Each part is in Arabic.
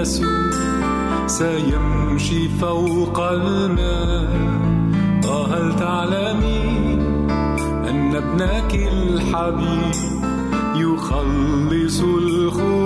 يسوع سيمشي فوق الماء. هل تعلمي أن ابنك الحبيب يخلص الخوف.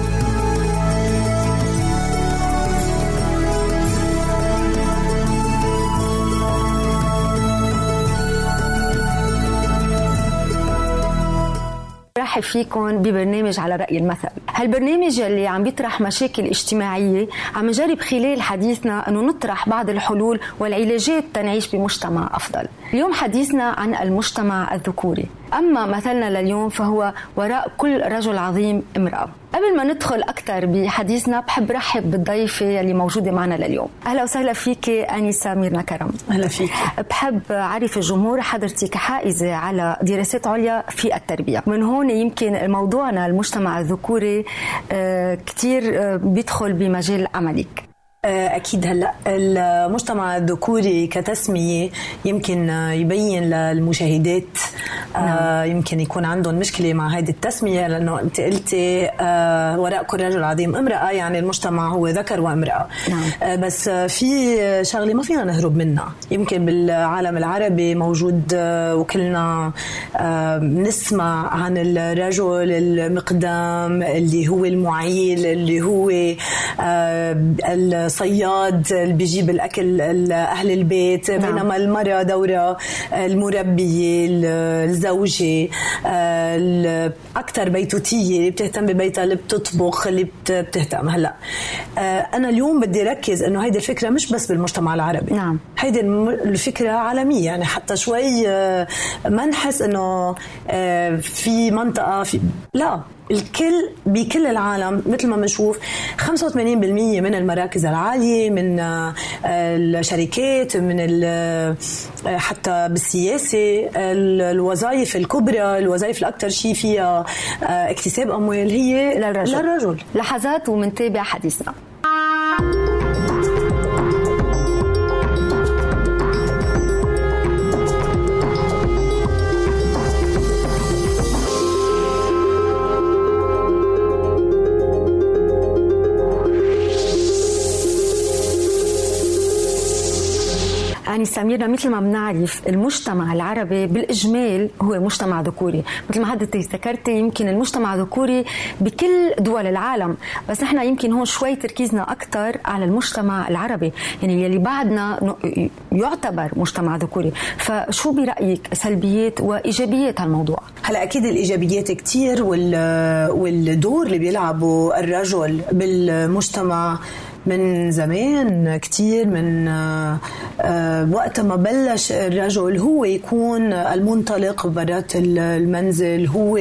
برحب فيكم ببرنامج على رأي المثل. هالبرنامج اللي عم بيطرح مشاكل اجتماعية عم نجرب خلال حديثنا أنه نطرح بعض الحلول والعلاجات تنعيش بمجتمع أفضل. اليوم حديثنا عن المجتمع الذكوري. أما مثلنا لليوم فهو وراء كل رجل عظيم امرأة. قبل ما ندخل أكثر بحديثنا بحب رحب بالضيفة اللي موجودة معنا لليوم. أهلا وسهلا فيك أنسة ميرنا كرم. أهلا فيك. بحب أعرف الجمهور حضرتك حائزة على دراسات عليا في التربية. من هون يمكن موضوعنا المجتمع الذكوري آه، كثير آه، بيدخل بمجال عملك. أكيد هلأ المجتمع الذكوري كتسمية يمكن يبين للمشاهدات آه، نعم. يمكن يكون عندهم مشكلة مع هذه التسمية لأنه أنت قلتي آه، وراء كل رجل عظيم امرأة يعني المجتمع هو ذكر وامرأة نعم. بس في شغلة ما فينا نهرب منها يمكن بالعالم العربي موجود وكلنا نسمع عن الرجل المقدام اللي هو المعيل اللي هو الصياد اللي بيجيب الأكل لاهل البيت نعم. بينما المراه دورها المربية الزوجة الاكثر بيتوتية اللي بتهتم ببيتها اللي بتطبخ اللي بتهتم. هلأ أنا اليوم بدي ركز إنه هيدي الفكرة مش بس بالمجتمع العربي. نعم. هيدي الفكرة عالمية. يعني حتى شوي ما نحس إنه في منطقة في لا. الكل بكل العالم مثل ما بنشوف 85% من المراكز العالية من آه، الشركات من آه، حتى بالسياسة الوظائف الكبرى الوظائف الأكثر شيء فيها آه، اكتساب أموال هي للرجل, للرجل. لحظات ومنتابع حديثنا يعني سميرنا مثل ما بنعرف المجتمع العربي بالإجمال هو مجتمع ذكوري. مثل ما حضرتك ذكرتي يمكن المجتمع ذكوري بكل دول العالم. بس نحن يمكن هون شوي تركيزنا أكثر على المجتمع العربي. يعني يلي بعدنا يعتبر مجتمع ذكوري. فشو برأيك سلبيات وإيجابيات هالموضوع؟ هلا أكيد الإيجابيات كثير والدور اللي بيلعبه الرجل بالمجتمع من زمان كثير من آه، آه، وقت ما بلش الرجل هو يكون المنطلق برات المنزل هو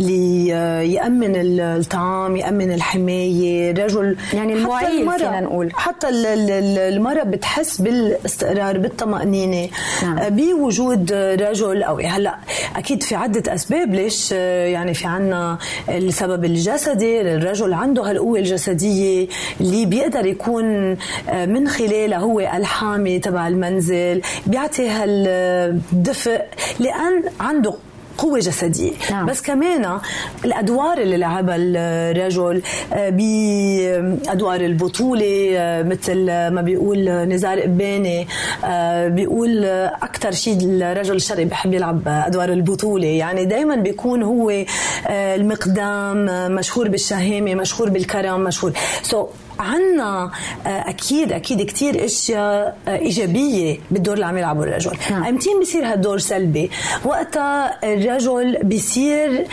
اللي آه، يأمن الطعام يأمن الحماية. الرجل يعني المعيل فينا نقول. حتى المرأة بتحس بالاستقرار بالطمأنينة. نعم. بوجود رجل أو هلأ أكيد في عدة أسباب ليش يعني في عنا السبب الجسدي. الرجل عنده هالقوة الجسدية اللي بيقدر يكون من خلالها هو الحامي تبع المنزل بيعطي هالدفء لأن عنده قوة جسدية. نعم. بس كمان الأدوار اللي لعبها الرجل آه، بأدوار البطولة آه، مثل ما بيقول نزار قباني آه، بيقول أكثر شيء الرجل الشرقي بحب يلعب أدوار البطولة. يعني دايما بيكون هو المقدام مشهور بالشهامة مشهور بالكرم مشهور. سو so عنا آه، أكيد أكيد كثير أشياء آه، إيجابية بالدور اللي عم يلعبه الرجل. نعم. امتين بصير هالدور سلبي؟ وقتها الرجل بصير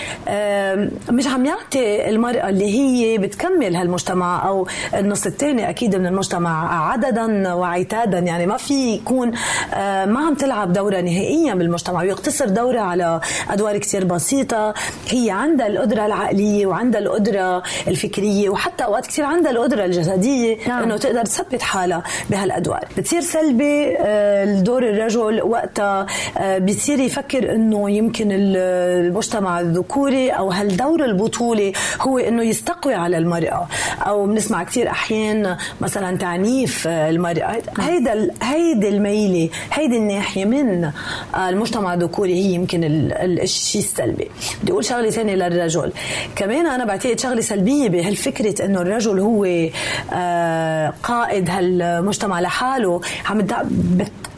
مش عم يعطي المرأة اللي هي بتكمل هالمجتمع أو النص الثاني أكيد من المجتمع عددا وعتادا. يعني ما في يكون آه، ما عم تلعب دورها نهائيا بالمجتمع. ويقتصر دورها على أدوار كثير بسيطة. هي عندها القدرة العقلية وعندها القدرة الفكرية وحتى أوقات كثير عندها القدرة الجسديه نعم. إنه تقدر تثبت حالها بهالأدوار بتصير سلبي الدور آه، الرجل وقتها آه، بيصير يفكر إنه يمكن المجتمع الذكوري أو هالدور البطولي هو إنه يستقوي على المرأة أو بنسمع كثير أحيان مثلا تعنيف آه، المرأة. هيدا هيدي الميلة هيدي الناحية من المجتمع الذكوري هي يمكن الشيء السلبي بدي أقول شغلة ثانية للرجل كمان أنا بعتقد شغلة سلبية بهالفكرة إنه الرجل هو آه، قائد هالمجتمع لحاله. عم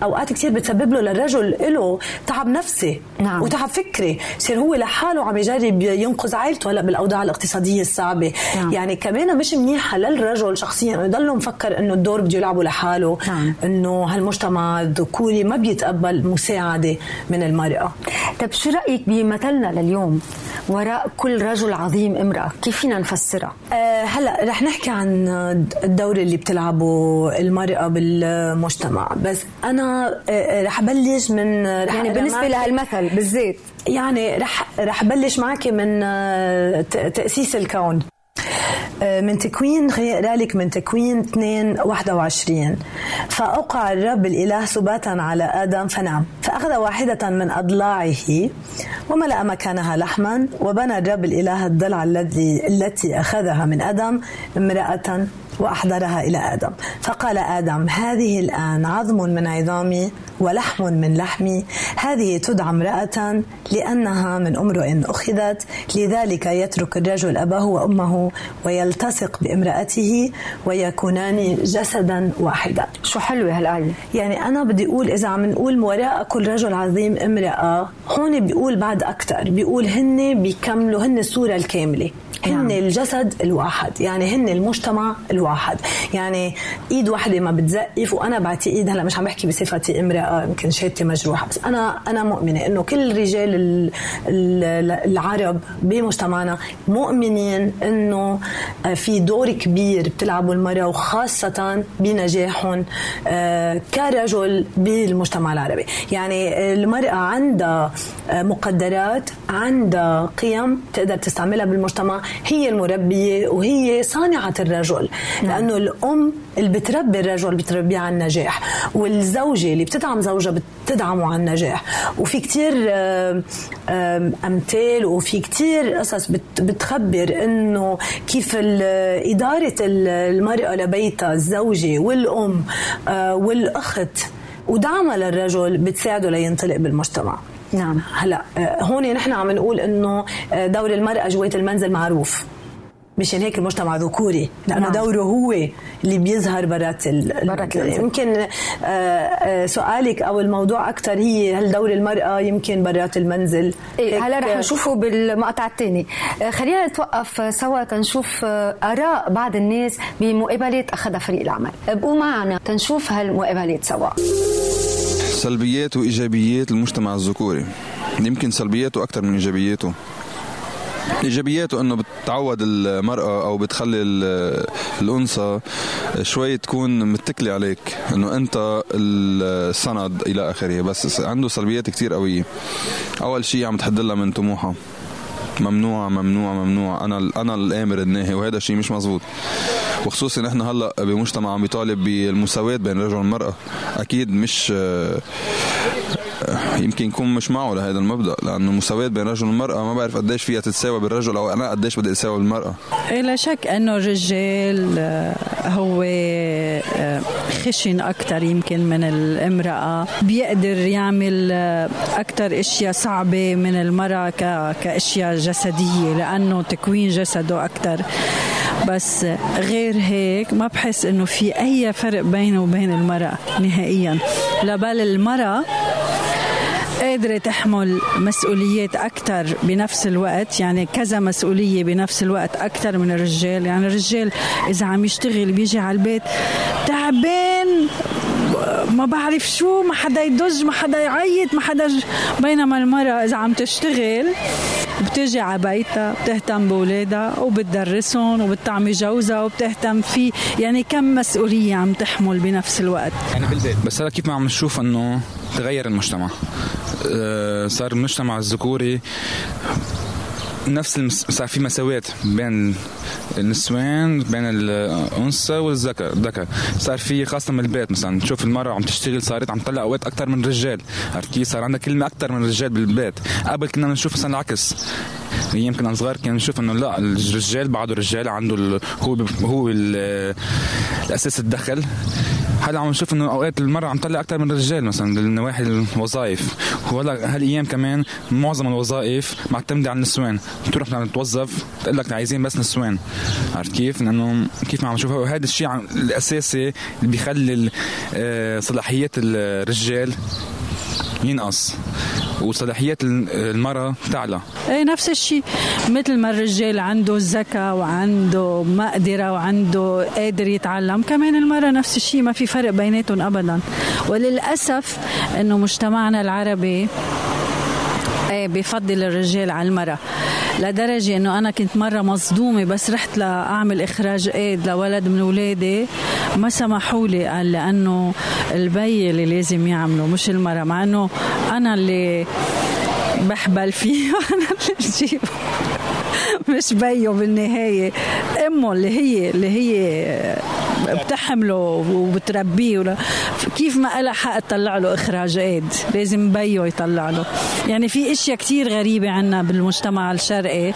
أوقات كثير بتسبب له للرجل له تعب نفسي نعم. وتعب فكري. يصير هو لحاله عم يجرب ينقذ عائلته هلأ بالأوضاع الاقتصادية الصعبة. نعم. يعني كمان مش منيحة للرجل شخصيا. إنه يضل مفكر إنه الدور بده يلعبه لحاله. نعم. إنه هالمجتمع الذكوري ما بيتقبل مساعدة من المرأة. طيب شو رأيك بمثلنا لليوم؟ وراء كل رجل عظيم امرأة كيف فينا نفسرها؟ أه هلأ رح نحكي عن الدور اللي بتلعبه المرأة بالمجتمع. بس أنا أه، رح بلش من رح يعني بالنسبة لهالمثل بالذات يعني رح رح بلش معك من ت- تأسيس الكون. من تكوين خليني اقرا لك من تكوين 2 21 فأوقع الرب الإله سباتا على آدم فنام فأخذ واحدة من أضلاعه وملأ مكانها لحما وبنى الرب الإله الضلع الذي التي أخذها من آدم امرأة وأحضرها إلى آدم. فقال آدم هذه الآن عظم من عظامي ولحم من لحمي. هذه تدعى امرأة لأنها من امرؤ أخذت. لذلك يترك الرجل أباه وأمه ويلتصق بامرأته ويكونان جسدا واحدا. شو حلوة هالآية؟ يعني أنا بدي أقول إذا عم نقول وراء كل رجل عظيم امرأة هون بيقول بعد أكثر بيقول هن بيكملوا هن الصورة الكاملة. هن نعم. الجسد الواحد يعني هن المجتمع الواحد. يعني إيد واحدة ما بتزقف وأنا بعتقد هلا مش عم بحكي بصفتي امرأة يمكن شهادتي مجروحة. بس أنا أنا مؤمنة إنه كل الرجال ال- ال- العرب بمجتمعنا مؤمنين إنه في دور كبير بتلعبه المرأة وخاصة بنجاحهم آه، كرجل بالمجتمع العربي. يعني المرأة عندها آه، مقدرات عندها قيم تقدر تستعملها بالمجتمع. هي المربية وهي صانعة الرجل لأنه الأم اللي بتربي الرجل بتربيه على النجاح والزوجة اللي بتدعم زوجها بتدعمه على النجاح. وفي كتير أمثال وفي كتير قصص بت- بتخبر إنه كيف إدارة ال- المرأة لبيتها الزوجة والأم آه، والأخت ودعمها للرجل بتساعده لينطلق بالمجتمع. نعم. هلا آه، هون نحن عم نقول إنه آه، دور المرأة جوات المنزل معروف. مشان هيك المجتمع ذكوري لأنه نعم. دوره هو اللي بيظهر برات ال... برات المنزل. يمكن آه، سؤالك أو الموضوع أكثر هي هل دور المرأة يمكن برات المنزل؟ إيه هلا رح نشوفه بالمقطع الثاني. خلينا نتوقف سوا تنشوف آراء بعض الناس بمقابلات اخذها فريق العمل ابقوا معنا تنشوف هالمقابلات سوا. سلبيات وإيجابيات المجتمع الذكوري. يمكن سلبياته أكثر من إيجابياته. إيجابياته إنه بتعود المرأة أو بتخلي ال- الأنثى شوي تكون متكلة عليك. إنه أنت السند إلى آخره. بس عنده سلبيات كتير قوية. أول شيء عم تحدلها من طموحها. ممنوع. ممنوع ممنوع أنا أنا الآمر الناهي وهذا شيء مش مزبوط وخصوصا نحن هلأ بمجتمع عم بيطالب بالمساواة بين الرجل والمراه أكيد مش يمكن يكون مش معه لهذا المبدأ لأنه مساواة بين الرجل والمراه ما بعرف قديش فيها تتساوى بالرجل أو أنا قديش بدي اساوي بالمرأة. إيه لا شك أنه الرجال آه، هو آه، خشن أكثر يمكن من الامرأة. بيقدر يعمل آه، أكثر إشياء صعبة من المرأة كإشياء جسدية لأنه تكوين جسده أكثر بس غير هيك ما بحس إنه في أي فرق بينه وبين المرأة نهائيا. لا بل المرأة قادرة تحمل مسؤوليات أكثر بنفس الوقت يعني كذا مسؤولية بنفس الوقت أكثر من الرجال. يعني الرجال إذا عم يشتغل بيجي على البيت تعبان ما بعرف شو ما حدا يدج ما حدا يعيط ما حدا ج... بينما المرأة إذا عم تشتغل بتجي على بيتها بتهتم بأولادها وبتدرسهم وبتعمي جوزها وبتهتم فيه. يعني كم مسؤولية عم تحمل بنفس الوقت؟ يعني بالبيت. بس هلا كيف ما عم نشوف إنه تغير المجتمع؟ صار المجتمع الذكوري نفس المس... صار في مساواة بين النسوان بين الأنثى والذكر الذكر صار في خاصة من البيت مثلا. تشوف المرأة عم تشتغل صارت عم تطلع أوقات أكثر من الرجال. عرفت كيف؟ صار عندها كلمة أكثر من الرجال بالبيت. قبل كنا نشوف مثلا العكس. يمكن أنا صغير كنا نشوف إنه لا الرجال بعده رجال عنده ال... هو ب... هو ال... الأساس الدخل. هلا عم نشوف إنه أوقات المرأة عم تطلع أكثر من الرجال مثلا بالنواحي الوظائف؟ وهلا هالايام كمان معظم الوظائف معتمدة على النسوان؟ بتروح بدنا توظف تقول لك عايزين بس نسوان. عرفت كيف؟ لأنه كيف ما عم نشوف هذا الشيء الأساسي اللي بيخلي آه، صلاحيات الرجال ينقص. وصلاحيات المرأة تعلى. إيه نفس الشيء. مثل ما الرجال عنده الذكاء وعنده مقدرة وعنده قادر يتعلم كمان المرأة نفس الشيء ما في فرق بيناتهم أبدا. وللأسف أنه مجتمعنا العربي إيه بفضل الرجال على المرأة. لدرجة إنه أنا كنت مرة مصدومة بس رحت لأعمل إخراج إيد لولد من اولادي ما سمحوا لي قال لأنه البي اللي لازم يعمله مش المرأة مع إنه أنا اللي بحبل فيه وأنا اللي بجيبه. مش بيو بالنهاية. أمه اللي هي اللي هي بتحمله وبتربيه كيف ما لها حق تطلع له إيد. لازم بيو يطلع له. يعني في إشياء كتير غريبة عنا بالمجتمع الشرقي.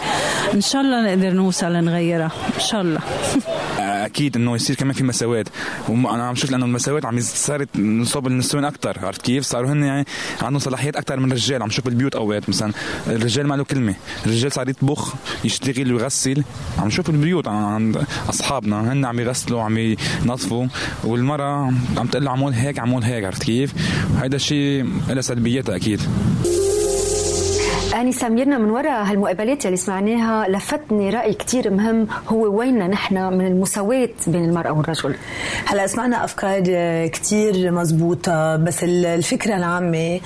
إن شاء الله نقدر نوصل نغيرها. إن شاء الله. أكيد إنه يصير كمان في مساواة. وأنا عم شوف لأنه المساواة عم صارت نصاب النسوان أكثر عرفت كيف؟ صاروا هن يعني عندهم صلاحيات أكثر من الرجال. عم شوف البيوت أوقات مثلا الرجال ما له كلمة. الرجال صار يطبخ يشتغل ويغسل عم نشوف البيوت عند أصحابنا هن عم يغسلوا عم ينظفوا. والمرأة عم تقول له عمول هيك عمول هيك عرفت كيف؟ هذا الشيء له سلبياتها أكيد. أني سميرنا من وراء هالمقابلات اللي سمعناها لفتني رأي كتير مهم هو ويننا نحن من المساواة بين المرأة والرجل هلا سمعنا أفكار كتير مزبوطة بس الفكرة العامة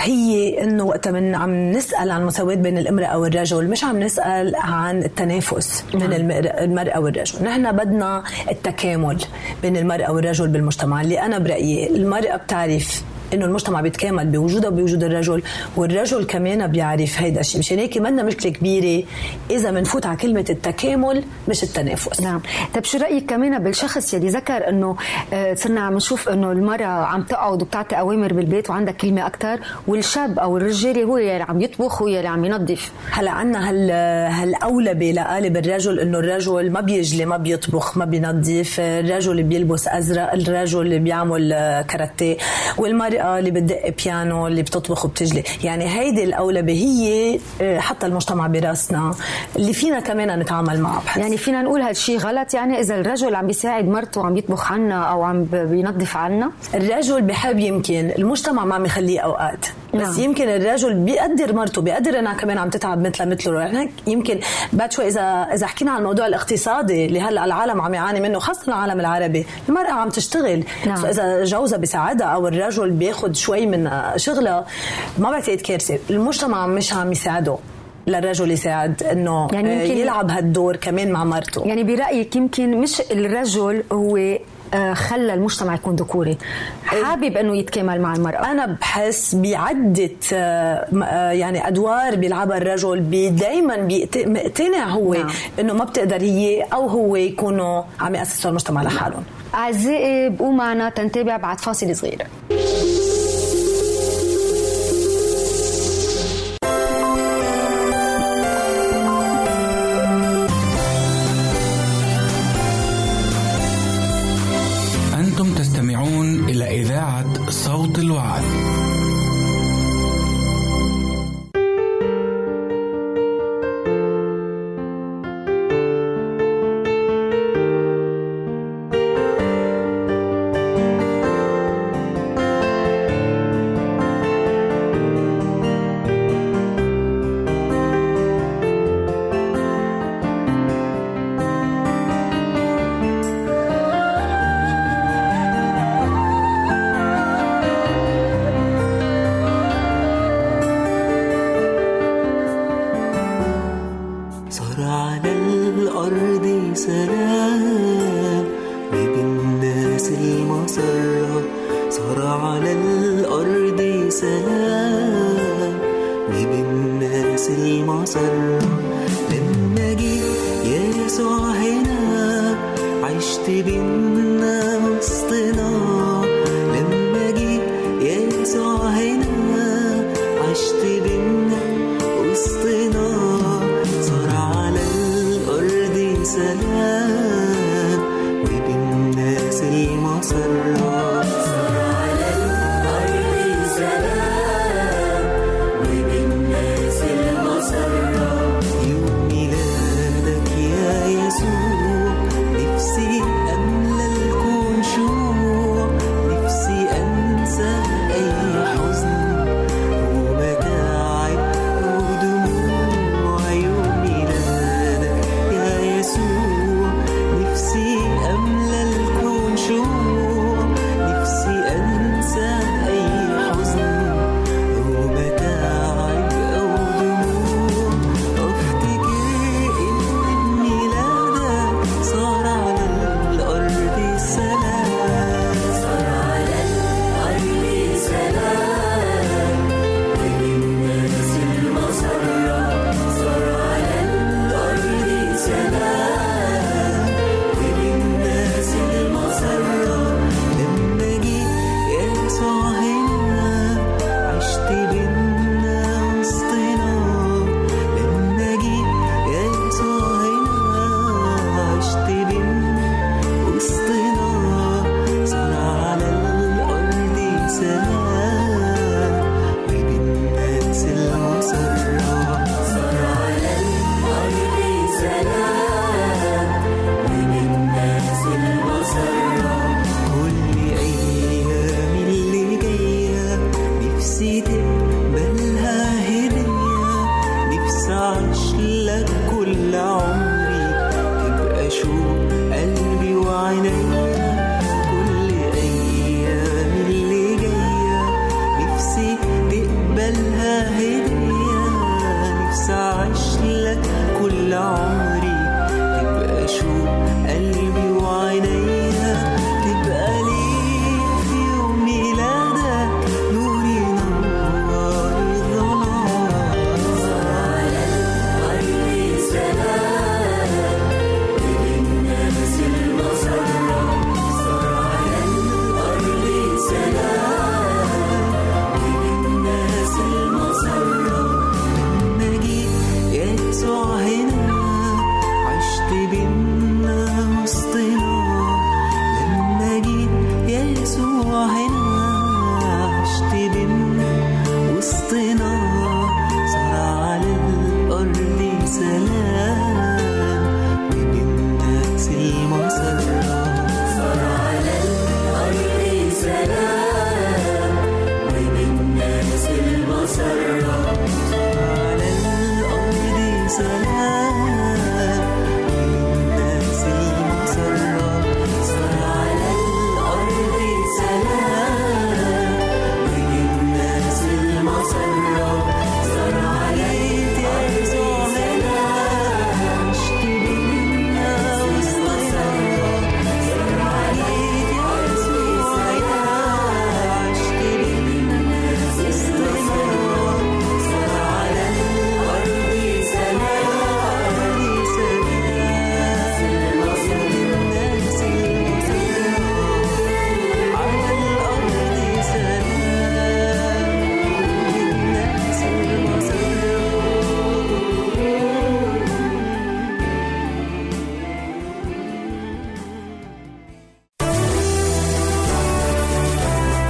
هي إنه وقت من عم نسأل عن المساواة بين الامرأة والرجل مش عم نسأل عن التنافس بين. المرأة والرجل نحن بدنا التكامل بين المرأة والرجل بالمجتمع اللي أنا برأيي المرأة بتعرف إنه المجتمع بيتكامل بوجودها وبوجود الرجل والرجل كمان بيعرف هيدا الشيء. مشان هيك منا مشكلة كبيرة إذا بنفوت على كلمة التكامل مش التنافس. نعم. طيب شو رأيك كمان بالشخص يلي ذكر إنه آه، صرنا عم نشوف إنه المرأة عم تقعد وبتعطي أوامر بالبيت وعندها كلمة أكثر والشاب أو الرجال هو يلي عم يطبخ هو يلي عم ينظف. هلأ عندنا هال هالاولبه لقالب الرجل إنه الرجل ما بيجلي ما بيطبخ ما بينظف الرجل بيلبس أزرق الرجل اللي بيعمل كاراتيه والمرأة المرأة اللي بتدق بيانو اللي بتطبخ وبتجلي. يعني هيدي الأولبة هي آه، حتى المجتمع براسنا اللي فينا كمان نتعامل معه. بحس. يعني فينا نقول هالشيء غلط. يعني إذا الرجل عم بيساعد مرته وعم يطبخ عنا أو عم بينظف عنا. الرجل بحب يمكن المجتمع ما عم يخليه أوقات. بس نعم. يمكن الرجل بيقدر مرته بيقدر إنها كمان عم تتعب مثلها مثله يعني يمكن بعد شوي اذا إذا حكينا عن الموضوع الاقتصادي اللي هلأ العالم عم يعاني منه خاصة العالم العربي المرأة عم تشتغل نعم. إذا جوزها بيساعدها أو الرجل بياخذ شوي من شغلها ما بعتقد كارثة المجتمع مش عم يساعده للرجل يساعد إنه يعني يمكن يلعب هالدور كمان مع مرته يعني برأيك يمكن مش الرجل هو آه، خلى المجتمع يكون ذكوري. حابب إنه يتكامل مع المرأة. أنا بحس بعدة آه، آه، يعني أدوار بيلعبها الرجل دائما مقتنع هو نعم. إنه ما بتقدر هي أو هو يكونوا عم يأسسوا المجتمع لحالهم. أعزائي بقوا معنا تنتابع بعد فاصل صغير.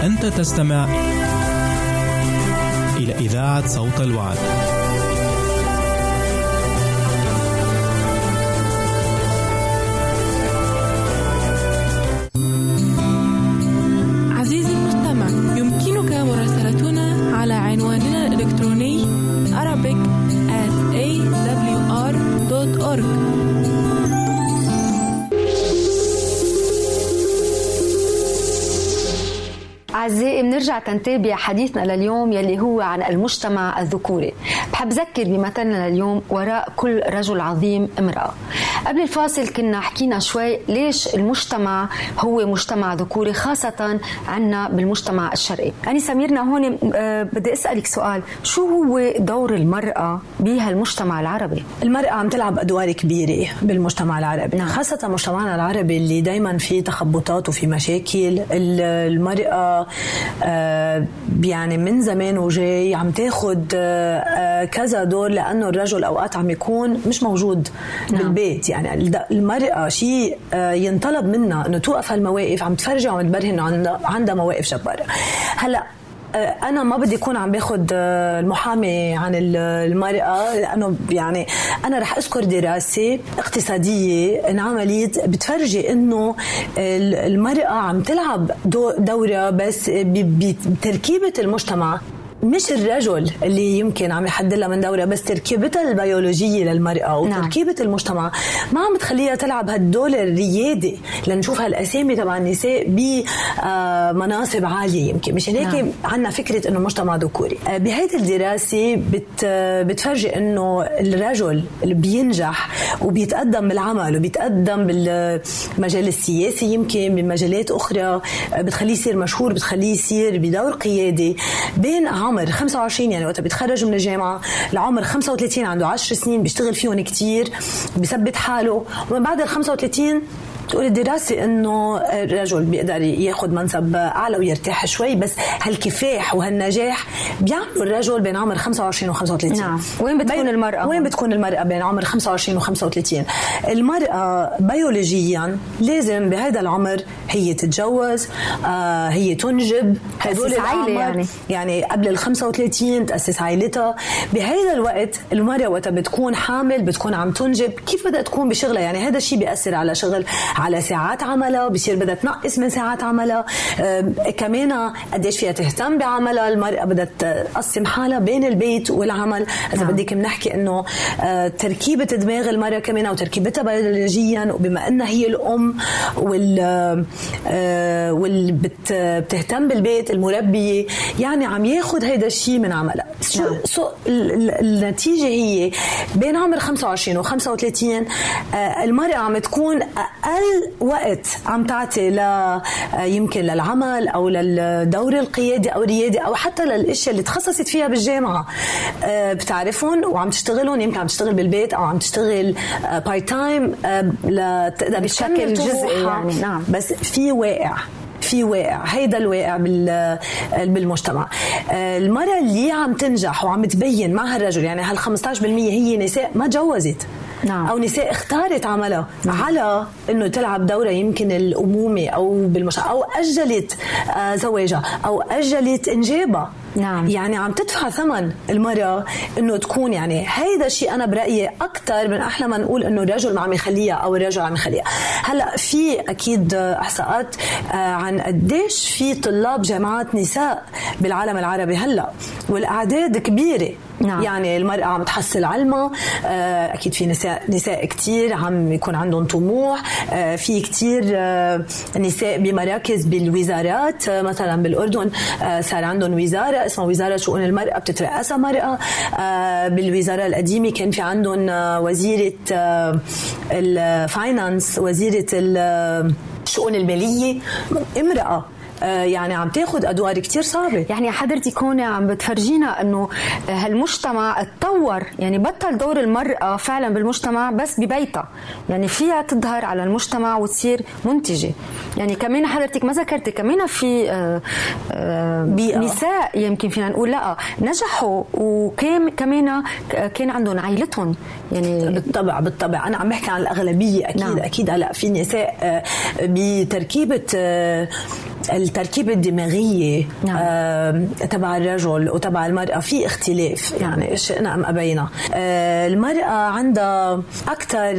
أنت تستمع إلى إذاعة صوت الوعد. بنرجع تنتابع حديثنا لليوم يلي هو عن المجتمع الذكوري. بحب ذكر بمثلنا لليوم وراء كل رجل عظيم امرأة. قبل الفاصل كنا حكينا شوي ليش المجتمع هو مجتمع ذكوري خاصة عنا بالمجتمع الشرقي. أنا سميرنا هون آه، بدي أسألك سؤال. شو هو دور المرأة بهالمجتمع العربي؟ المرأة عم تلعب أدوار كبيرة بالمجتمع العربي نعم. خاصة مجتمعنا العربي اللي دايما في تخبطات وفي مشاكل. ال- المرأة آه، يعني من زمان وجاي عم تاخد آه، كذا دور لأنه الرجل أوقات عم يكون مش موجود نعم. بالبيت. يعني الد- المرأة شيء آه، ينطلب منها أنه توقف هالمواقف عم تفرجي وعم تبرهن إنه عندها مواقف جبارة. هلأ آه، أنا ما بدي اكون عم باخذ آه، المحامي عن ال- المرأة لأنه يعني أنا رح أذكر دراسة اقتصادية انعملت بتفرجي إنه ال- المرأة عم تلعب دو- دورة بس بتركيبة المجتمع. مش الرجل اللي يمكن عم يحدد لها من دوره بس تركيبتها البيولوجية للمرأة نعم. وتركيبه المجتمع ما عم تخليها تلعب هالدور الريادي لنشوف هالأسامي تبع النساء بمناصب عالية يمكن مشان هيك نعم. عندنا فكرة إنه مجتمع ذكوري آه، بهيدي الدراسة بت بتفرجي إنه الرجل اللي بينجح وبيتقدم بالعمل وبيتقدم بالمجال السياسي يمكن بمجالات أخرى آه، بتخليه يصير مشهور بتخليه يصير بدور قيادي بين عمر 25 يعني وقت بيتخرج من الجامعة لعمر 35 عنده 10 سنين بيشتغل فيهم كتير بيثبت حاله ومن بعد ال 35 تقول الدراسة إنه الرجل بيقدر ياخذ منصب أعلى ويرتاح شوي بس هالكفاح وهالنجاح بيعملوا الرجل بين عمر 25 و 35 نعم. وين بتكون المرأة وين؟ بتكون المرأة بين عمر 25 و 35 المرأة بيولوجيا لازم بهذا العمر هي تتجوز آه هي تنجب هدول الأعمار. يعني. يعني قبل ال 35 تأسس عائلتها بهذا الوقت المرأة وقت بتكون حامل بتكون عم تنجب كيف بدها تكون بشغلها يعني هذا الشيء بيأثر على شغل على ساعات عملها بصير بدها تنقص من ساعات عملها كمان قديش فيها تهتم بعملها؟ المرأة بدها تقسم حالها بين البيت والعمل. إذا نعم. بدك بنحكي إنه آه، تركيبة دماغ المرأة كمان وتركيبتها بيولوجيا وبما أنها هي الأم وال آه، بت بتهتم بالبيت المربية يعني عم ياخذ هيدا الشيء من عملها. شو نعم. سو ال- ال- النتيجة هي؟ بين عمر 25 و 35 آه، المرأة عم تكون أقل وقت عم تعطي ل آه، يمكن للعمل أو للدور القيادي أو الريادي أو حتى للأشياء اللي تخصصت فيها بالجامعة آه، بتعرفهم وعم تشتغلهم يمكن عم تشتغل بالبيت أو عم تشتغل part time لتقدر بشكل جزئي. يعني، نعم. بس في واقع في واقع هيدا الواقع بال- بالمجتمع آه، المرأة اللي عم تنجح وعم تبين مع هالرجل يعني هال 15% هي نساء ما تجوزت نعم. أو نساء اختارت عملها على إنه تلعب دورها يمكن الأمومة أو بالمجتمع أو أجلت آه، زواجها أو أجلت إنجابها نعم. يعني عم تدفع ثمن المرأة إنه تكون يعني هيدا الشيء أنا برأيي أكثر من أحلى ما نقول إنه الرجل ما عم يخليها أو الرجل عم يخليها هلأ في أكيد إحصاءات آه، عن قديش في طلاب جامعات نساء بالعالم العربي هلأ والأعداد كبيرة نعم. يعني المرأة عم تحصل علمها آه، أكيد في نساء نساء كتير عم يكون عندهم طموح آه، في كتير آه، نساء بمراكز بالوزارات مثلا بالأردن صار عندهم وزارة اسمها وزارة شؤون المرأة بتترأسها مرأة بالوزارة القديمة كان في عندهم وزيرة الفاينانس وزيرة ال- الشؤون المالية امرأة يعني عم تاخذ أدوار كتير صعبة. يعني حضرتك هون عم بتفرجينا إنه هالمجتمع اتطور. يعني بطل دور المرأة فعلا بالمجتمع بس ببيتها. يعني فيها تظهر على المجتمع وتصير منتجة. يعني كمان حضرتك ما ذكرتي كمان في آه، آه، بيئة. نساء يمكن فينا نقول لا نجحوا. وكان كمان كان عندهم عائلتهم يعني بالطبع بالطبع أنا عم بحكي عن الأغلبية أكيد نعم. نعم. أكيد هلا في نساء آه، بتركيبة آه، التركيبة الدماغية نعم. آه، تبع الرجل وتبع المرأة في اختلاف يعني شئنا ام أبينا آه، المرأة عندها أكثر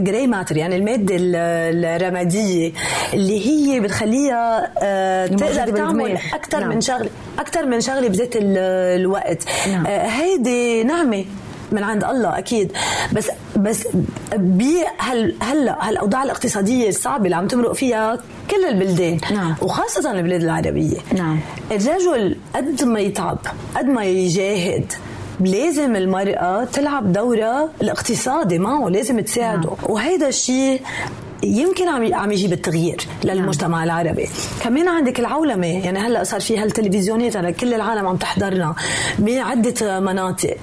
جراي ماتر يعني المادة ال- الرمادية اللي هي بتخليها آه، تقدر تعمل. أكثر نعم. من شغله أكثر من شغلة بذات ال- الوقت نعم. آه، هيدي نعمة من عند الله أكيد بس بس بهال هلا هالاوضاع الاقتصادية الصعبة اللي عم تمرق فيها كل البلدان نعم. وخاصة البلاد العربية نعم. الرجل قد ما يتعب قد ما يجاهد لازم المرأة تلعب دورها الاقتصادي معه لازم تساعده نعم. وهيدا الشيء يمكن عم عم يجيب التغيير للمجتمع العربي كمان عندك العولمة يعني هلأ صار في هالتلفزيونات على كل العالم عم تحضرنا بعدة مناطق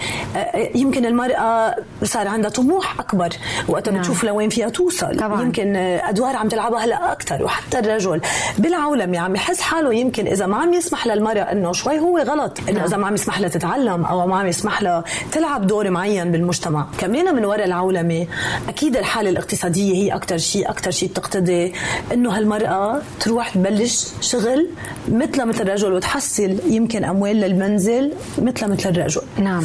يمكن المرأة صار عندها طموح أكبر وقتها نعم. بتشوف لوين فيها توصل طبعاً. يمكن أدوار عم تلعبها هلأ أكثر وحتى الرجل بالعولمة عم يحس حاله يمكن إذا ما عم يسمح للمرأة إنه شوي هو غلط إنه نعم. إذا ما عم يسمح لها تتعلم أو ما عم يسمح لها تلعب دور معين بالمجتمع كمان من وراء العولمة أكيد الحالة الاقتصادية هي أكثر شيء أكثر شيء بتقتضي إنه هالمرأة تروح تبلش شغل مثل مثل الرجل وتحصل يمكن أموال للمنزل مثل مثل الرجل. نعم.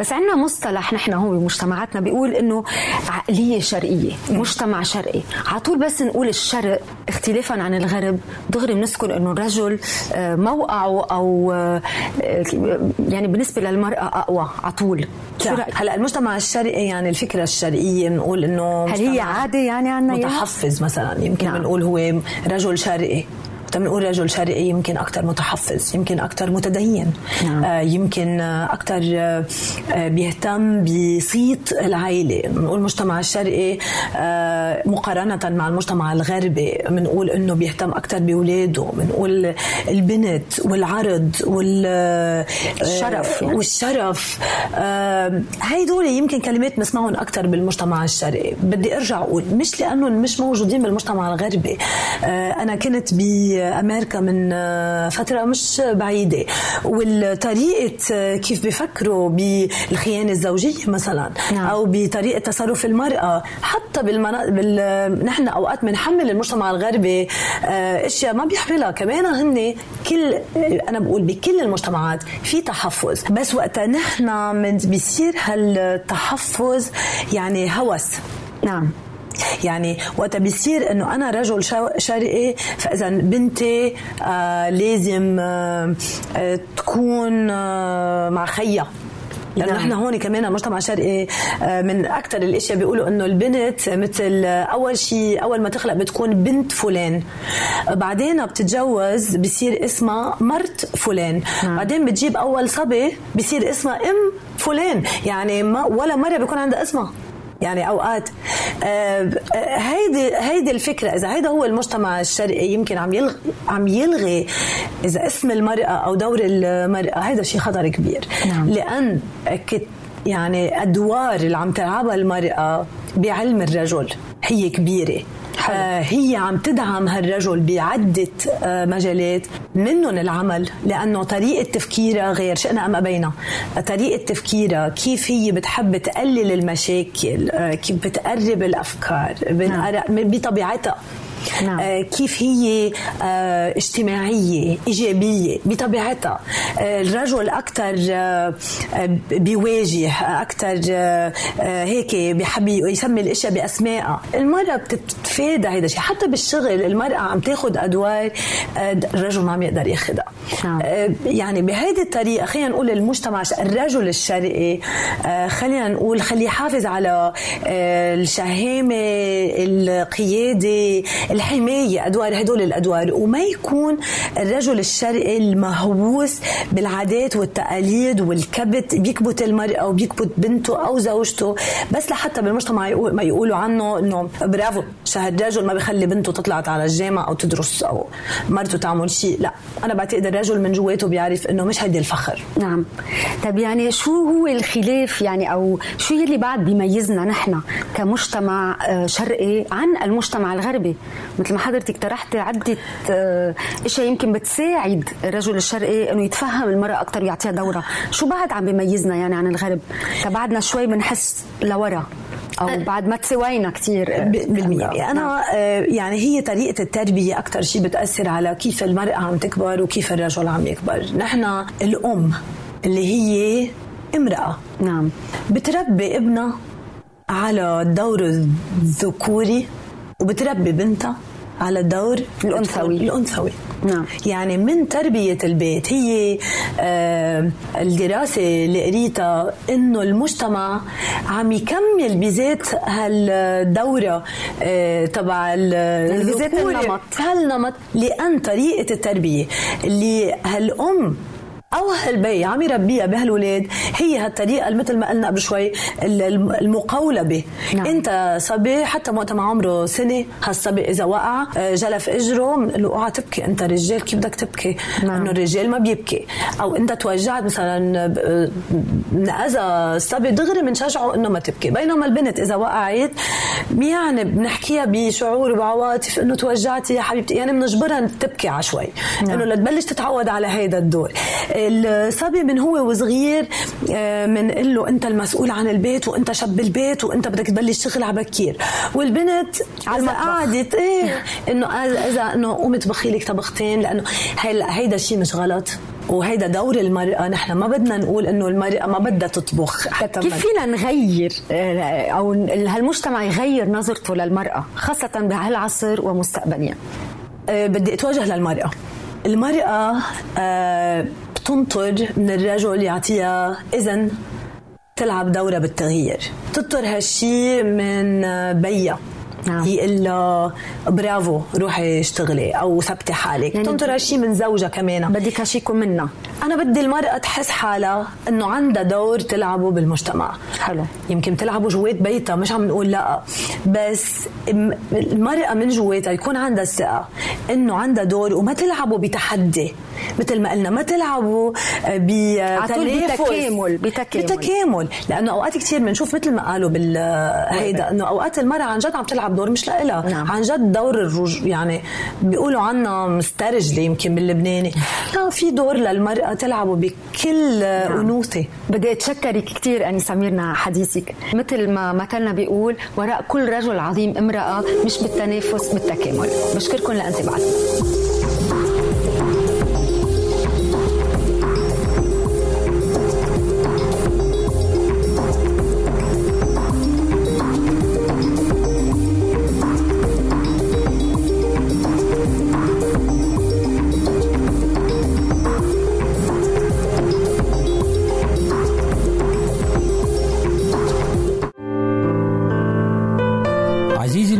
بس عندنا مصطلح نحن هو بمجتمعاتنا بيقول إنه عقلية شرقية مجتمع شرقي. على طول بس نقول الشرق اختلافا عن الغرب. دغري بنذكر إنه الرجل آه، موقعه أو آه، يعني بالنسبة للمرأة أقوى على طول؟ هلأ المجتمع الشرقي يعني الفكرة الشرقية بنقول إنه هل هي عادة يعني عنا إياها؟ متحفز مثلا يمكن نعم. نعم. بنقول هو رجل شرقي وقت بنقول رجل شرقي يمكن أكثر متحفز يمكن أكثر متدين نعم. آه يمكن أكثر آه بيهتم بصيت العائله بنقول المجتمع الشرقي آه مقارنة مع المجتمع الغربي بنقول إنه بيهتم أكثر باولاده بنقول البنت والعرض وال آه، الشرف يعني. والشرف آه هيدول يمكن كلمات بنسمعهم أكثر بالمجتمع الشرقي بدي أرجع أقول مش لأنهم مش موجودين بالمجتمع الغربي آه أنا كنت بامريكا من فترة مش بعيدة. والطريقة كيف بيفكروا بالخيانة الزوجية مثلا نعم. أو بطريقة تصرف المرأة حتى بالمنا... بال... نحن أوقات بنحمل المجتمع الغربي آه، أشياء ما بيحملها. كمان هن كل أنا بقول بكل المجتمعات في تحفظ. بس وقتها نحن من بيصير هالتحفظ يعني هوس. نعم. يعني وقتها بيصير إنه أنا رجل شرقي فإذا بنتي آه لازم آه آه تكون آه مع خيها لأنه نعم. نحن هون كمان مجتمع شرقي آه، من أكثر الأشياء بيقولوا إنه البنت مثل أول شيء أول ما تخلق بتكون بنت فلان. بعدين بتتجوز بصير اسمها مرت فلان. بعدين بتجيب أول صبي بصير اسمها أم فلان. يعني ما ولا مرة بيكون عندها اسمها. يعني أوقات آه، هيدي هيدي الفكرة إذا هيدا هو المجتمع الشرقي يمكن عم يلغي عم يلغي إذا اسم المرأة أو دور المرأة هيدا شيء خطر كبير نعم. لأن كت يعني أدوار اللي عم تلعبها المرأة بعلم الرجل. هي كبيرة. آه هي عم تدعم هالرجل بعدة آه مجالات منهم العمل لأنه طريقة تفكيرها غير شئنا أم أبينا طريقة تفكيرها كيف هي بتحب تقلل المشاكل آه كيف بتقرب الأفكار بنقر- بطبيعتها. نعم. آه، كيف هي آه، اجتماعية إيجابية بطبيعتها آه، الرجل أكثر بيواجه أكثر هيك بيحب يسمي الأشياء بأسمائها المرأة بتتفادى هذا الشيء حتى بالشغل المرأة عم تاخذ أدوار الرجل ما عم يقدر ياخذها نعم. يعني بهيدي الطريقة خلينا نقول المجتمع الرجل الشرقي خلينا نقول خليه يحافظ على الشهامة القيادة الحماية أدوار هدول الأدوار وما يكون الرجل الشرقي المهووس بالعادات والتقاليد والكبت بيكبت المرأة وبيكبت بنته أو زوجته بس لحتى بالمجتمع ما يقولوا عنه إنه برافو شهد رجل ما بيخلي بنته تطلع على الجامعة أو تدرس أو مرته تعمل شيء لا أنا بعتقد الرجل من جواته بيعرف إنه مش هيدي الفخر. نعم. طيب يعني شو هو الخلاف يعني أو شو يلي بعد بيميزنا نحن كمجتمع آه، شرقي عن المجتمع الغربي؟ مثل ما حضرتك طرحتي عده آه، اشياء يمكن بتساعد الرجل الشرقي إنه يتفهم المرأة أكثر ويعطيها دورها شو بعد عم بيميزنا يعني عن الغرب؟ تبعدنا شوي بنحس لورا أو بعد ما تساوينا كثير بالمية. أنا آه، يعني هي طريقة التربية أكثر شيء بتأثر على كيف المرأة عم تكبر وكيف الرجل عم يكبر. نحن الأم اللي هي امرأة. نعم. بتربي ابنها على الدور الذكوري وبتربي بنتها على الدور الأنثوي. الأنثوي نعم. يعني من تربية البيت هي آه الدراسة اللي قريتها إنه المجتمع عم يكمل بذات هالدورة آه تبع بذات. النمط. هالنمط لأن طريقة التربية اللي هالأم أو هالبي عم يربيها بهالولاد. هي هالطريقة مثل ما قلنا قبل شوي ال- الم- المقولبه نعم. إنت صبي حتى وقت ما عمره سنة هالصبي إذا وقع آه، جلف إجره بنقول له أوعى تبكي أنت رجال كيف بدك تبكي؟ نعم. إنه الرجال ما بيبكي. أو إنت توجعت مثلا آه، نأذى الصبي دغري بنشجعه إنه ما تبكي. بينما البنت إذا وقعت يعني بنحكيها بشعور وبعواطف إنه توجعتي يا حبيبتي. يعني بنجبرها تبكي على شوي. نعم. إنه لتبلش تتعود على هيدا الدور. الصبي من هو وصغير آه، بنقول له أنت المسؤول عن البيت وأنت شب البيت وأنت بدك تبلش تشتغل على بكير. والبنت على المطبخ. قعدت إيه إنه إذا إنه قومي طبخي لك طبختين لأنه هيدا هيدا شيء مش غلط. وهيدا دور المرأة نحن ما بدنا نقول إنه المرأة ما بدها تطبخ حتى كيف ما- فينا نغير آه، أو هالمجتمع يغير نظرته للمرأة خاصة بهالعصر ومستقبليا؟ آه، بدي أتوجه للمرأة. المرأة بتنطر من الرجل يعطيها. إذن تلعب دورها بالتغيير. تنطر هالشي من بيها نعم. يقول لها برافو روحي اشتغلي أو ثبتي حالك. يعني تنطر هالشي من زوجها كمان. بدك هالشي يكون منا أنا بدي المرأة تحس حالها إنه عندها دور تلعبه بالمجتمع. حلو. يمكن تلعبه جوات بيتها مش عم نقول لأ. بس المرأة من جواتها يكون عندها الثقة إنه عندها دور وما تلعبه بتحدي. مثل ما قلنا ما تلعبوا بتنافس بتكامل- بتكامل. بتكامل. لأنه أوقات كثير بنشوف مثل ما قالوا بال هيدا إنه أوقات المرأة عن جد عم تلعب دور مش لإلها نعم. عن جد دور الرج يعني بيقولوا عنا مسترجلة يمكن باللبناني. لا في دور للمرأة تلعبه بكل أنوثة. بدي أتشكرك كثير أني سميرنا حديثك. مثل ما مثلنا بيقول وراء كل رجل عظيم امرأة مش بالتنافس بالتكامل. بشكركم لانتباهكم.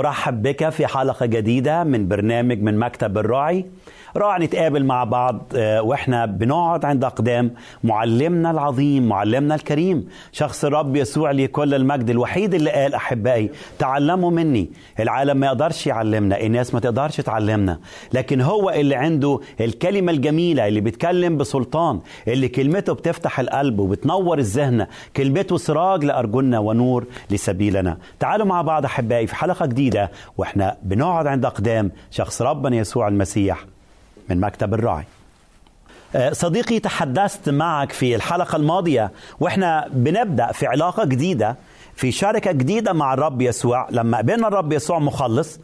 أرحب بك في حلقة جديدة من برنامج من مكتب الراعي. راح نتقابل مع بعض آه، وإحنا بنقعد عند أقدام معلمنا العظيم معلمنا الكريم شخص الرب يسوع لي كل المجد الوحيد اللي قال أحبائي تعلموا مني. العالم ما يقدرش يعلمنا الناس ما تقدرش تعلمنا. لكن هو اللي عنده الكلمة الجميلة اللي بيتكلم بسلطان اللي كلمته بتفتح القلب وبتنور الذهن كلمته سراج لأرجلنا ونور لسبيلنا. تعالوا مع بعض أحبائي في حلقة جديدة وإحنا بنقعد عند أقدام شخص ربنا يسوع المسيح. من مكتب الراعي. آه، صديقي تحدثت معك في الحلقة الماضية وإحنا بنبدأ في علاقة جديدة في شركة جديدة مع الرب يسوع. لما قبلنا الرب يسوع مخلص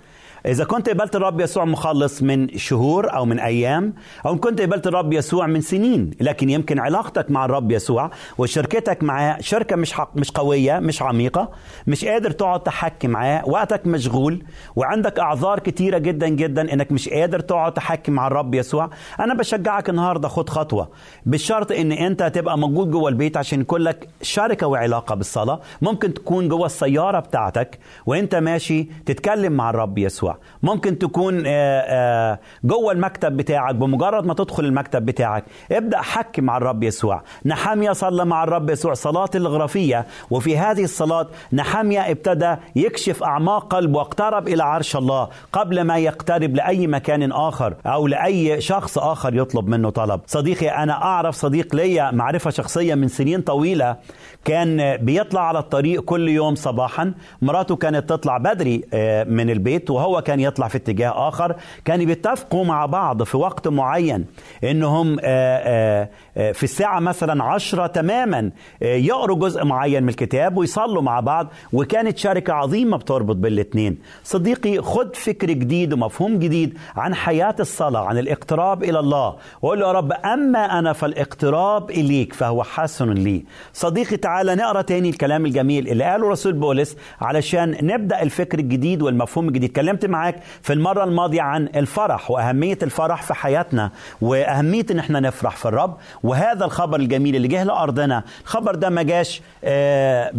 إذا كنت قبلت الرب يسوع مخلص من شهور أو من أيام أو كنت قبلت الرب يسوع من سنين لكن يمكن علاقتك مع الرب يسوع وشركتك معاه شركة مش حق مش قوية مش عميقة مش قادر تقعد تحكي معاه وقتك مشغول وعندك أعذار كتيرة جدا جدا إنك مش قادر تقعد تحكي مع الرب يسوع أنا بشجعك النهاردة خد خطوة. بالشرط إن أنت تبقى موجود جوه البيت عشان يكون لك شركة وعلاقة بالصلاة. ممكن تكون جوه السيارة بتاعتك وأنت ماشي تتكلم مع الرب يسوع. ممكن تكون آه، آه، جوه المكتب بتاعك بمجرد ما تدخل المكتب بتاعك ابدأ حكي مع الرب يسوع. نحامية صلى مع الرب يسوع صلاة الغرفية. وفي هذه الصلاة نحامية ابتدى يكشف أعماق قلبه واقترب إلى عرش الله قبل ما يقترب لأي مكان آخر أو لأي شخص آخر يطلب منه طلب. صديقي أنا أعرف صديق ليا معرفة شخصية من سنين طويلة كان بيطلع على الطريق كل يوم صباحا. مراته كانت تطلع بدري آه، من البيت وهو كان يطلع في اتجاه آخر كانوا بيتفقوا مع بعض في وقت معين إنهم آه، آه، آه، في الساعة مثلا عشرة تماما آه، يقروا جزء معين من الكتاب ويصلوا مع بعض وكانت شركة عظيمة بتربط بالاثنين صديقي خد فكر جديد ومفهوم جديد عن حياة الصلاة عن الاقتراب إلى الله. وقول له يا رب أما أنا فالاقتراب إليك فهو حسن لي. صديقي تعالى نقرأ تاني الكلام الجميل اللي قاله رسول بولس علشان نبدأ الفكر الجديد والمفهوم الجديد. اتكلمت معاك في المرة الماضية عن الفرح وأهمية الفرح في حياتنا وأهمية إن إحنا نفرح في الرب وهذا الخبر الجميل اللي جه لأرضنا الخبر ده ما جاش آه،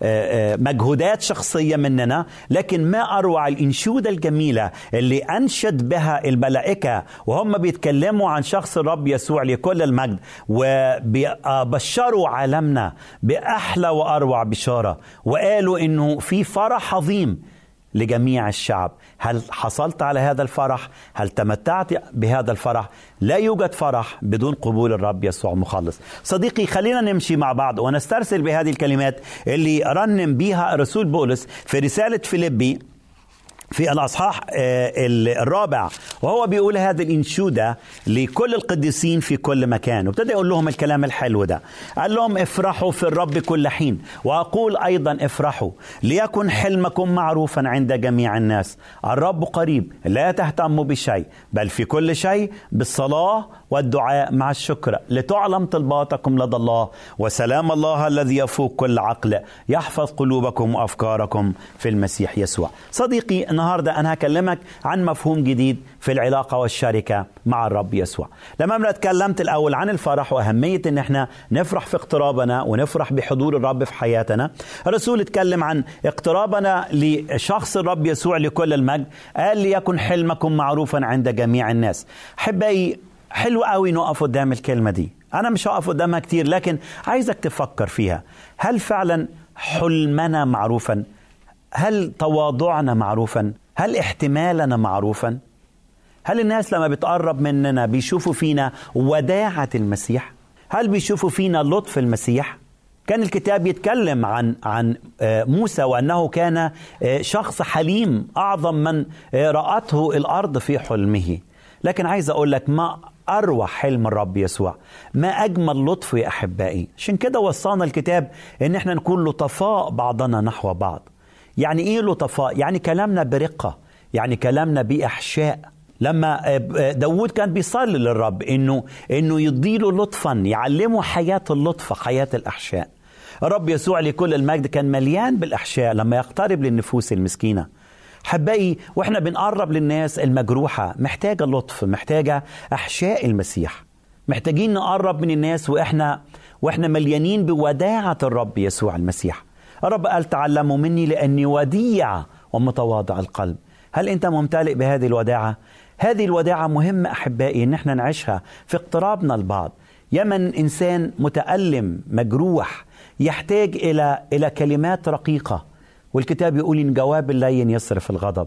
بمجهودات شخصية مننا لكن ما أروع الإنشودة الجميلة اللي أنشد بها الملائكة وهم بيتكلموا عن شخص الرب يسوع لكل المجد وبشروا عالمنا بأحلى وأروع بشارة وقالوا إنه في فرح عظيم لجميع الشعب. هل حصلت على هذا الفرح؟ هل تمتعت بهذا الفرح؟ لا يوجد فرح بدون قبول الرب يسوع مخلص صديقي خلينا نمشي مع بعض ونسترسل بهذه الكلمات اللي رنم بيها الرسول بولس في رسالة فيليبي في الأصحاح آه، الرابع وهو بيقول هذه الإنشودة لكل القديسين في كل مكان. وابتدى يقول لهم الكلام الحلو ده. قال لهم افرحوا في الرب كل حين. وأقول أيضا افرحوا ليكن حلمكم معروفا عند جميع الناس. الرب قريب لا تهتموا بشيء بل في كل شيء بالصلاة والدعاء مع الشكر لتعلم طلباتكم لدى الله وسلام الله الذي يفوق كل عقل يحفظ قلوبكم وأفكاركم في المسيح يسوع. صديقي النهاردة أنا هكلمك عن مفهوم جديد في العلاقة والشركة مع الرب يسوع. لما أنا اتكلمت الأول عن الفرح وأهمية أن إحنا نفرح في اقترابنا ونفرح بحضور الرب في حياتنا الرسول اتكلم عن اقترابنا لشخص الرب يسوع لكل المجد قال ليكن حلمكم معروفا عند جميع الناس. أحبائي حلو قوي نقف قدام الكلمة دي. أنا مش هقف قدامها كتير لكن عايزك تفكر فيها. هل فعلا حلمنا معروفا؟ هل تواضعنا معروفا؟ هل احتمالنا معروفا؟ هل الناس لما بتقرب مننا بيشوفوا فينا وداعة المسيح؟ هل بيشوفوا فينا لطف المسيح؟ كان الكتاب يتكلم عن عن آه، موسى وأنه كان آه، شخص حليم أعظم من آه، رأته الأرض في حلمه. لكن عايز أقول لك ما أروع حلم الرب يسوع. ما أجمل لطف يا أحبائي. عشان كده وصانا الكتاب إن إحنا نكون لطفاء بعضنا نحو بعض. يعني إيه لطفاء؟ يعني كلامنا برقة. يعني كلامنا بإحشاء. لما داود كان بيصلي للرب إنه إنه يديله لطفا يعلمه حياة اللطف حياة الأحشاء. الرب يسوع لكل المجد كان مليان بالأحشاء لما يقترب للنفوس المسكينة. حبائي وإحنا بنقرب للناس المجروحة محتاجة لطف محتاجة أحشاء المسيح. محتاجين نقرب من الناس وإحنا وإحنا مليانين بوداعة الرب يسوع المسيح. الرب قال تعلموا مني لأني وديع ومتواضع القلب. هل أنت ممتلئ بهذه الوداعة؟ هذه الوداعة مهمة أحبائي إن إحنا نعيشها في اقترابنا البعض يمن إنسان متألم مجروح يحتاج إلى إلى كلمات رقيقة. والكتاب يقول إن جواب اللين يصرف الغضب.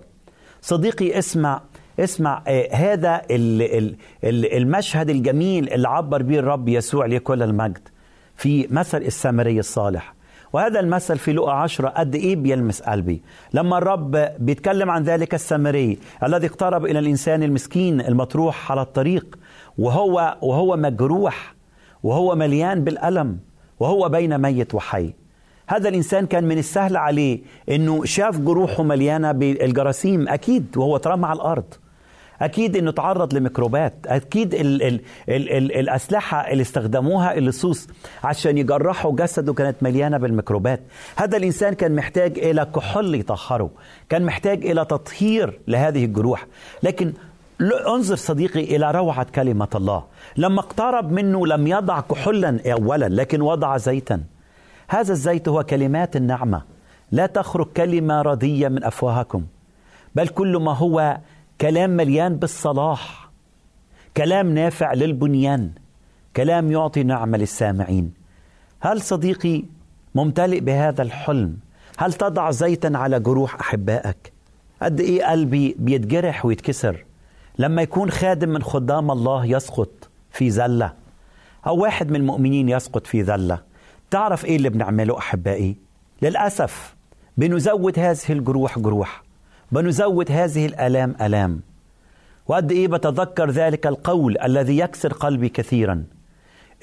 صديقي اسمع اسمع آه هذا ال ال ال المشهد الجميل اللي عبر به الرب يسوع لكل المجد في مثل السامري الصالح. وهذا المثل في لقا عشرة قد إيه بيلمس قلبي. لما الرب بيتكلم عن ذلك السامري الذي اقترب إلى الإنسان المسكين المطروح على الطريق وهو وهو مجروح وهو مليان بالألم وهو بين ميت وحي. هذا الإنسان كان من السهل عليه أنه شاف جروحه مليانة بالجراثيم أكيد وهو اترمى على الأرض. أكيد أنه تعرض لميكروبات أكيد ال ال ال ال الأسلحة اللي استخدموها اللصوص عشان يجرحوا جسده كانت مليانة بالميكروبات. هذا الإنسان كان محتاج إلى كحول يطهره كان محتاج إلى تطهير لهذه الجروح. لكن انظر صديقي إلى روعة كلمة الله. لما اقترب منه لم يضع كحولا أولا لكن وضع زيتا. هذا الزيت هو كلمات النعمة. لا تخرج كلمة ردية من أفواهكم بل كل ما هو كلام مليان بالصلاح. كلام نافع للبنيان كلام يعطي نعمة للسامعين. هل صديقي ممتلئ بهذا الحلم؟ هل تضع زيتا على جروح أحبائك؟ قد إيه قلبي بيتجرح ويتكسر لما يكون خادم من خدام الله يسقط في زلة أو واحد من المؤمنين يسقط في ذلة تعرف إيه اللي بنعمله أحبائي؟ للأسف بنزود هذه الجروح جروح بنزود هذه الآلام آلام. وقد إيه بتذكر ذلك القول الذي يكسر قلبي كثيرا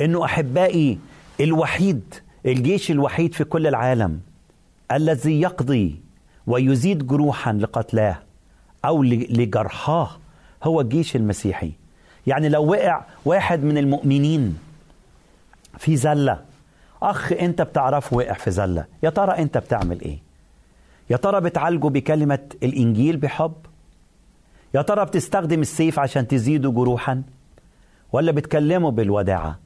إنه أحبائي الوحيد الجيش الوحيد في كل العالم الذي يقضي ويزيد جروحا لقتلاه أو لجرحاه هو الجيش المسيحي. يعني لو وقع واحد من المؤمنين في زلة أخ أنت بتعرفه وقع في زلة. يا ترى أنت بتعمل إيه؟ يا ترى بتعالجه بكلمة الإنجيل بحب؟ يا ترى بتستخدم السيف عشان تزيده جروحا؟ ولا بتكلمه بالوداعة؟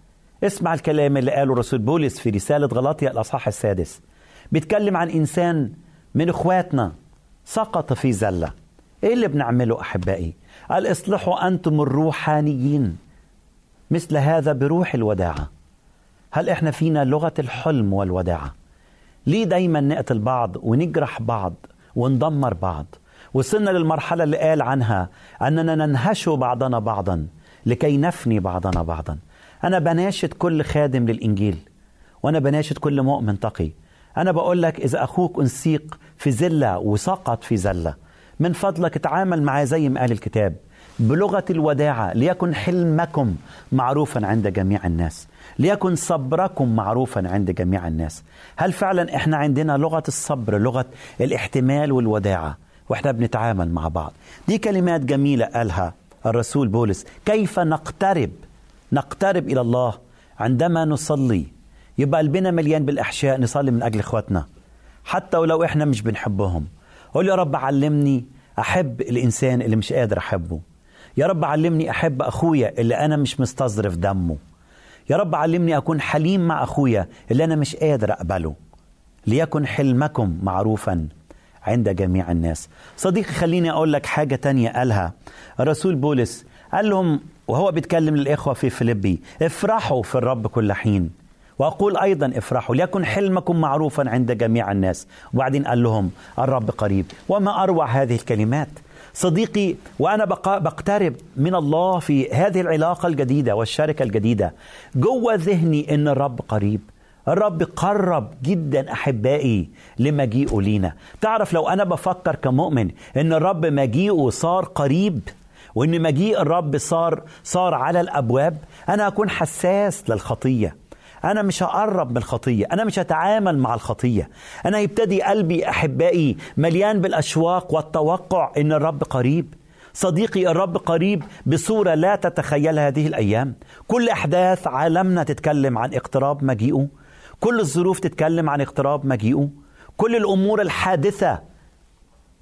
اسمع الكلام اللي قاله الرسول بولس في رسالة غلاطيا الأصحاح السادس. بيتكلم عن إنسان من إخواتنا سقط في زلة. إيه اللي بنعمله أحبائي؟ قال اصلحوا أنتم الروحانيين مثل هذا بروح الوداعة. هل إحنا فينا لغة الحلم والوداعة؟ ليه دايما نقتل بعض ونجرح بعض وندمر بعض؟ وصلنا للمرحلة اللي قال عنها أننا ننهش بعضنا بعضا لكي نفني بعضنا بعضا. أنا بناشد كل خادم للإنجيل وأنا بناشد كل مؤمن تقي. أنا بقول لك إذا أخوك أنسيق في زلة وسقط في زلة من فضلك تعامل معاه زي ما قال الكتاب. بلغة الوداعة ليكن حلمكم معروفا عند جميع الناس. ليكن صبركم معروفا عند جميع الناس. هل فعلا إحنا عندنا لغة الصبر لغة الاحتمال والوداعة؟ وإحنا بنتعامل مع بعض. دي كلمات جميلة قالها الرسول بولس. كيف نقترب؟ نقترب إلى الله عندما نصلي. يبقى قلبنا مليان بالأحشاء نصلي من أجل إخواتنا. حتى ولو إحنا مش بنحبهم. قول يا رب علمني أحب الإنسان اللي مش قادر أحبه. يا رب علمني أحب أخويا اللي أنا مش مستظرف دمه. يا رب علمني أكون حليم مع أخويا اللي أنا مش قادر أقبله ليكن حلمكم معروفا عند جميع الناس. صديقي خليني أقول لك حاجة تانية قالها الرسول بولس. قال لهم وهو بيتكلم للإخوة في فيليبي افرحوا في الرب كل حين. وأقول أيضا افرحوا ليكن حلمكم معروفا عند جميع الناس. وبعدين قال لهم الرب قريب. وما أروع هذه الكلمات؟ صديقي وأنا بقترب من الله في هذه العلاقة الجديدة والشركة الجديدة. جوه ذهني أن الرب قريب. الرب قرب جدا أحبائي لمجيئه لينا. تعرف لو أنا بفكر كمؤمن أن الرب مجيئه صار قريب وأن مجيء الرب صار صار على الأبواب أنا أكون حساس للخطية. أنا مش هقرب من الخطية أنا مش هتعامل مع الخطية. أنا يبتدي قلبي أحبائي مليان بالأشواق والتوقع إن الرب قريب. صديقي الرب قريب بصورة لا تتخيلها هذه الأيام. كل أحداث عالمنا تتكلم عن اقتراب مجيئه. كل الظروف تتكلم عن اقتراب مجيئه. كل الأمور الحادثة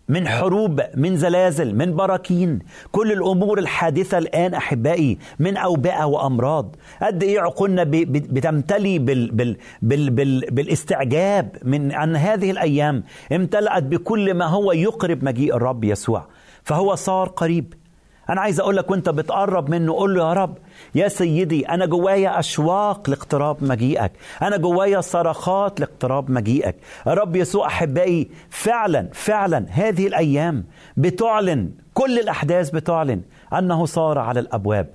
من حروب من زلازل من براكين. كل الأمور الحادثة الآن أحبائي من أوبئة وأمراض. قد إيه عقولنا بتمتلي بال بال بال بال بالاستعجاب من ان هذه الأيام. امتلأت بكل ما هو يقرب مجيء الرب يسوع. فهو صار قريب. أنا عايز أقول لك وأنت بتقرب منه قول له يا رب يا سيدي أنا جوايا أشواق لاقتراب مجيئك أنا جوايا صرخات لاقتراب مجيئك. يا رب يسوع أحبائي فعلا فعلا هذه الأيام بتعلن كل الأحداث بتعلن أنه صار على الأبواب.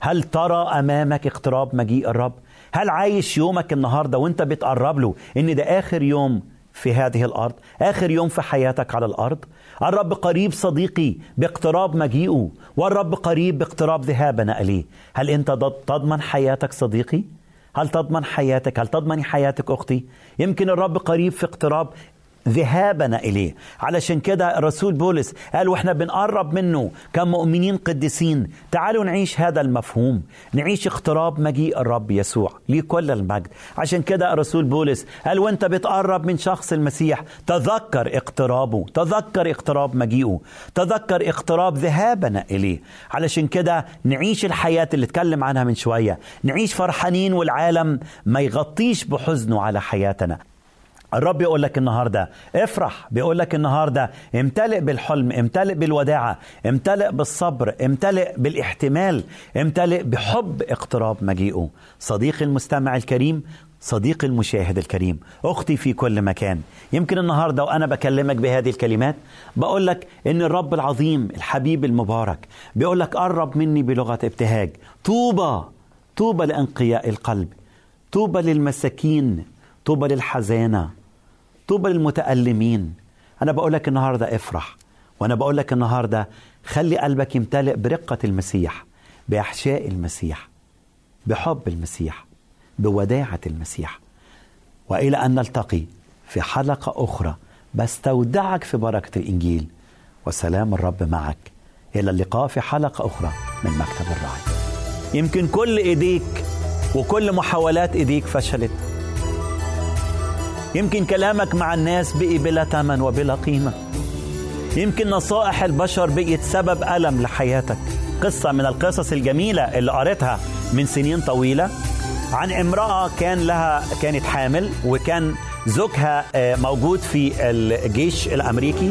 هل ترى أمامك اقتراب مجيء الرب؟ هل عايش يومك النهاردة وأنت بتقرب له إن ده آخر يوم في هذه الأرض آخر يوم في حياتك على الأرض؟ الرب قريب صديقي باقتراب مجيئه والرب قريب باقتراب ذهابنا إليه هل أنت تضمن حياتك صديقي؟ هل تضمن حياتك؟ هل تضمني حياتك أختي؟ يمكن الرب قريب في اقتراب ذهابنا إليه. علشان كده الرسول بولس قال وإحنا بنقرب منه كمؤمنين قديسين. تعالوا نعيش هذا المفهوم. نعيش اقتراب مجيء الرب يسوع لكل المجد. عشان كده الرسول بولس قال وأنت بتقرب من شخص المسيح تذكر اقترابه تذكر اقتراب مجيئه تذكر اقتراب ذهابنا إليه. علشان كده نعيش الحياة اللي اتكلم عنها من شوية. نعيش فرحانين والعالم ما يغطيش بحزنه على حياتنا. الرب يقول لك النهارده افرح بيقول لك النهارده امتلئ بالحلم امتلئ بالوداعة امتلئ بالصبر امتلئ بالاحتمال امتلئ بحب اقتراب مجيئه. صديقي المستمع الكريم صديقي المشاهد الكريم أختي في كل مكان. يمكن النهارده وأنا بكلمك بهذه الكلمات بقول لك إن الرب العظيم الحبيب المبارك بيقول لك قرب مني بلغة ابتهاج. طوبى طوبى لأنقياء القلب. طوبى للمساكين. طوبى للحزانه طوبى للمتألمين أنا بقول لك النهاردة افرح وأنا بقول لك النهاردة خلي قلبك يمتلئ برقة المسيح بإحشاء المسيح بحب المسيح بوداعة المسيح. وإلى أن نلتقي في حلقة أخرى بستودعك في بركة الإنجيل. وسلام الرب معك. إلى اللقاء في حلقة أخرى من مكتب الراعي يمكن كل إيديك وكل محاولات إيديك فشلت. يمكن كلامك مع الناس بقي بلا ثمن وبلا قيمة. يمكن نصائح البشر بقيت سبب ألم لحياتك. قصة من القصص الجميلة اللي قريتها من سنين طويلة عن امرأة كان لها كانت حامل وكان زوجها آه، موجود في الجيش الأمريكي.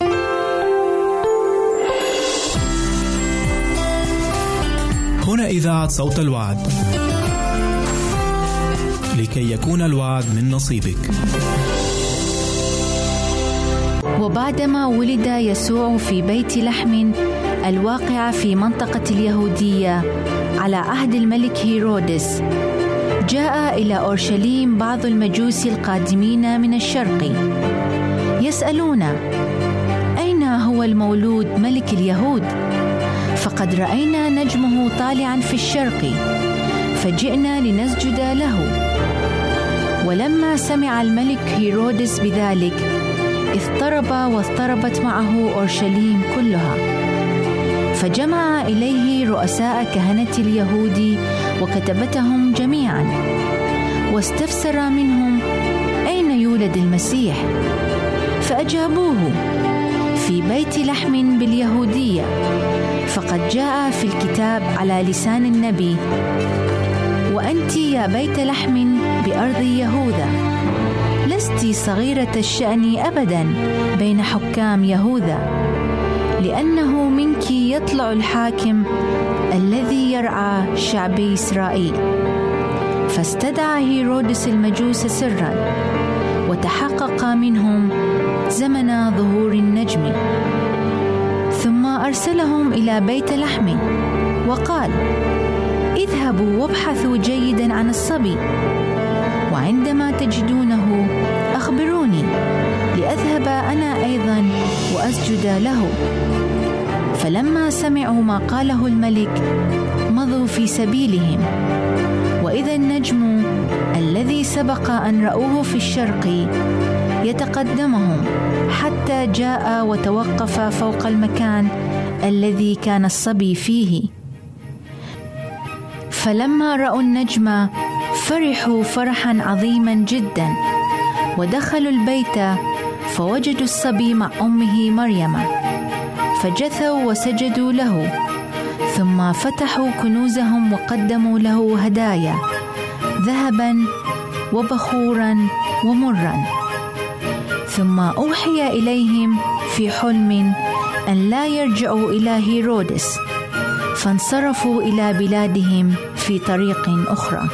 هنا إذاعة صوت الوعد. لكي يكون الوعد من نصيبك. وبعدما ولد يسوع في بيت لحم الواقع في منطقة اليهودية على عهد الملك هيرودس. جاء إلى أورشليم بعض المجوس القادمين من الشرق. يسألون أين هو المولود ملك اليهود؟ فقد رأينا نجمه طالعا في الشرق فجئنا لنسجد له. ولما سمع الملك هيرودس بذلك اضطرب واضطربت معه أورشليم كلها. فجمع إليه رؤساء كهنة اليهود وكتبتهم جميعا. واستفسر منهم أين يولد المسيح؟ فأجابوه في بيت لحم باليهودية. فقد جاء في الكتاب على لسان النبي. وأنت يا بيت لحم بأرض يهوذا. لست صغيرة الشأن أبدا بين حكام يهوذا. لأنه منك يطلع الحاكم الذي يرعى شعب إسرائيل. فاستدعى هيرودس المجوس سرا وتحقق منهم زمن ظهور النجم. أرسلهم إلى بيت لحم. وقال اذهبوا وابحثوا جيدا عن الصبي. وعندما تجدونه أخبروني. لأذهب أنا أيضا وأسجد له. فلما سمعوا ما قاله الملك مضوا في سبيلهم. وإذا النجم الذي سبق أن رأوه في الشرق يتقدمهم حتى جاء وتوقف فوق المكان الذي كان الصبي فيه. فلما رأوا النجم فرحوا فرحا عظيما جدا ودخلوا البيت فوجدوا الصبي مع أمه مريم. فجثوا وسجدوا له ثم فتحوا كنوزهم وقدموا له هدايا ذهبا وبخورا ومرا. ثم أوحي إليهم في حلم أن لا يرجعوا إلى هيرودس فانصرفوا إلى بلادهم في طريق أخرى.